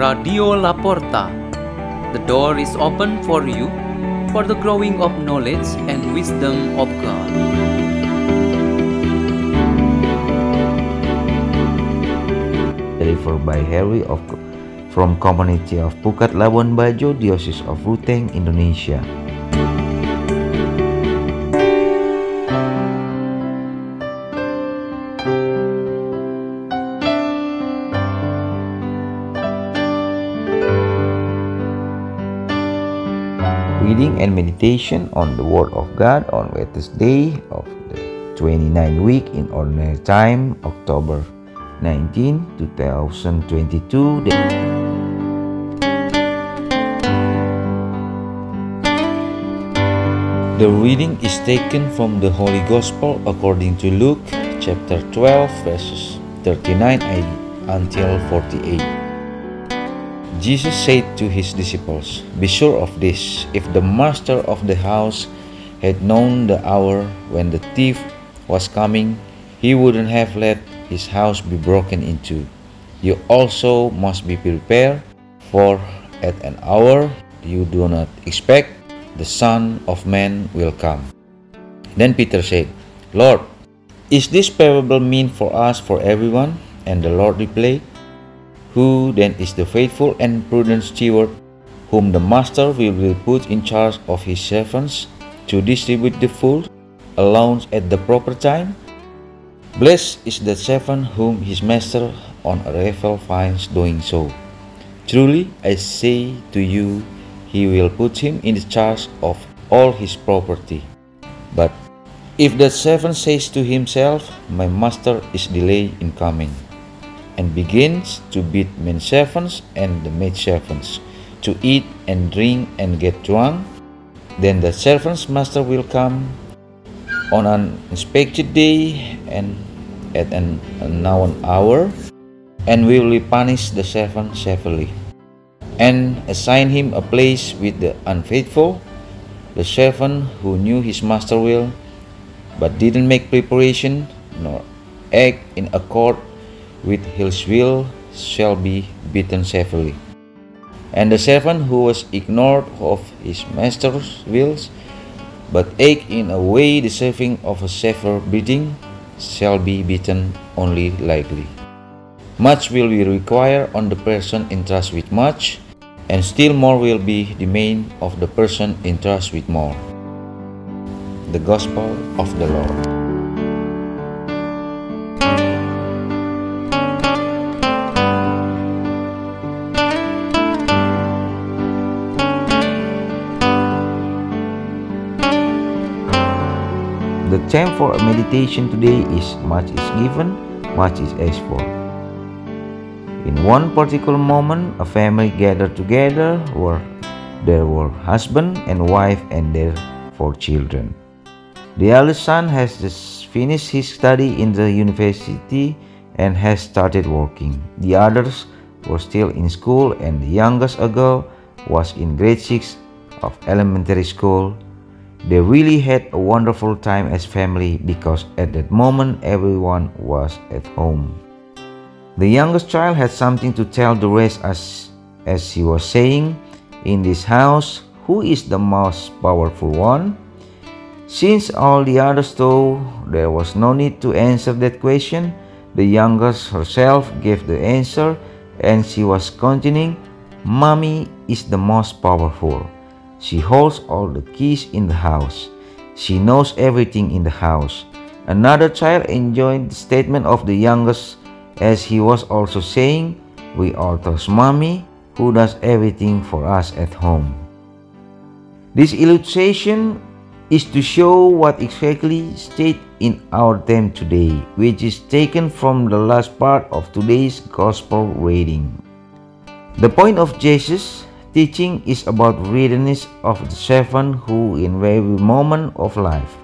Radio La Porta. The door is open for you for the growing of knowledge and wisdom of God. Delivered by Harry of from community of Pukat Labuan Bajo, Diocese of Ruteng, Indonesia. And meditation on the Word of God on Wednesday of the 29th week in Ordinary Time, October 19, 2022. The reading is taken from the Holy Gospel according to Luke chapter 12 verses 39 until 48. Jesus said to his disciples, Be sure of this, if the master of the house had known the hour when the thief was coming, he wouldn't have let his house be broken into. You also must be prepared, for at an hour you do not expect, the Son of Man will come. Then Peter said, Lord, is this parable meant for us for everyone? And the Lord replied, Who then is the faithful and prudent steward whom the master will put in charge of his servants to distribute the food allowance at the proper time? Blessed is the servant whom his master on arrival finds doing so. Truly I say to you, he will put him in charge of all his property. But if the servant says to himself, My master is delayed in coming, and begins to beat men servants and the maid servants, to eat and drink and get drunk, then the servant's master will come on an unexpected day and at an unknown hour, and will punish the servant severely and assign him a place with the unfaithful, the servant who knew his master will, but didn't make preparation nor act in accord with his will shall be beaten severely. And the servant who was ignored of his master's wills, but act in a way deserving of a severe beating, shall be beaten only lightly. Much will be required on the person entrusted with much, and still more will be the main of the person entrusted with more. The Gospel of the Lord. Theme for a meditation today is much is given, much is asked for. In one particular moment, a family gathered together where there were husband and wife and their four children. The eldest son has just finished his study in the university and has started working. The others were still in school, and the youngest girl was in grade 6 of elementary school. They really had a wonderful time as family because at that moment everyone was at home. The youngest child had something to tell the rest as, as he was saying, In this house, who is the most powerful one? Since all the others thought there was no need to answer that question, the youngest herself gave the answer and she was continuing, Mommy is the most powerful. She holds all the keys in the house. She knows everything in the house. Another child enjoyed the statement of the youngest as he was also saying, We all trust mommy who does everything for us at home. This illustration is to show what exactly state in our time today, which is taken from the last part of today's gospel reading. The point of Jesus' teaching is about readiness of the servant who in every moment of life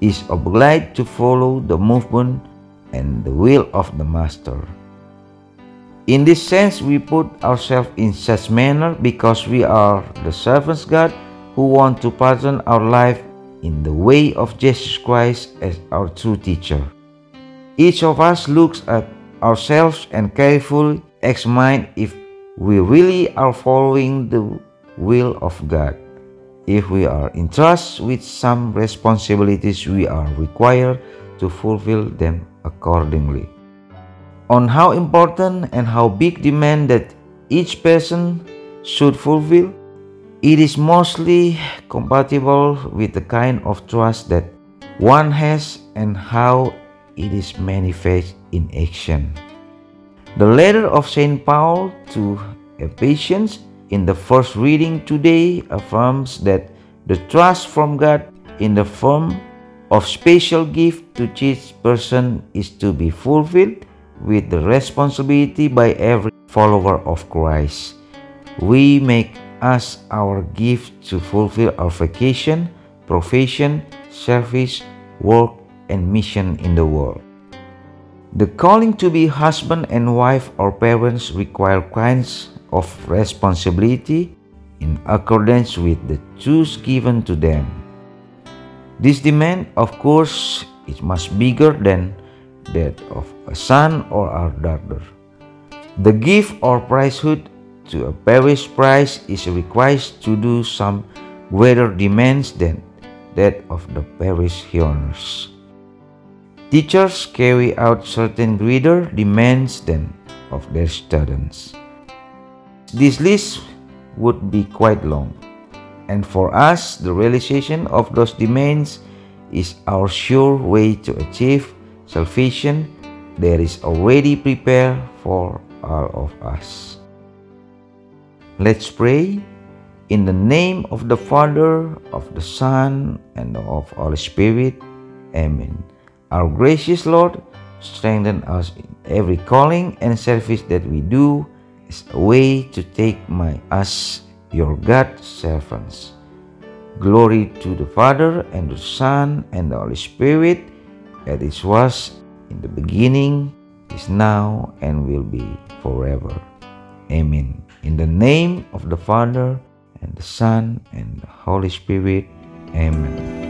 is obliged to follow the movement and the will of the Master. In this sense, we put ourselves in such manner because we are the servants God who want to pattern our life in the way of Jesus Christ as our true teacher. Each of us looks at ourselves and carefully examine if we really are following the will of God. If we are entrusted with some responsibilities, we are required to fulfill them accordingly. On how important and how big demand that each person should fulfill, it is mostly compatible with the kind of trust that one has and how it is manifest in action. The letter of St. Paul to Ephesians in the first reading today affirms that the trust from God in the form of special gift to each person is to be fulfilled with the responsibility by every follower of Christ. We make us our gift to fulfill our vocation, profession, service, work, and mission in the world. The calling to be husband and wife or parents require kinds of responsibility in accordance with the tools given to them. This demand, of course, is much bigger than that of a son or a daughter. The gift or priesthood to a parish priest is required to do some greater demands than that of the parish owners. Teachers carry out certain greater demands than of their students. This list would be quite long, and for us, the realization of those demands is our sure way to achieve salvation that is already prepared for all of us. Let's pray. In the name of the Father, of the Son, and of Holy Spirit. Amen. Our gracious Lord, strengthen us in every calling and service that we do as a way to take my us your God servants. Glory to the Father and the Son and the Holy Spirit, as it was in the beginning, is now, and will be forever. Amen. In the name of the Father and the Son and the Holy Spirit. Amen.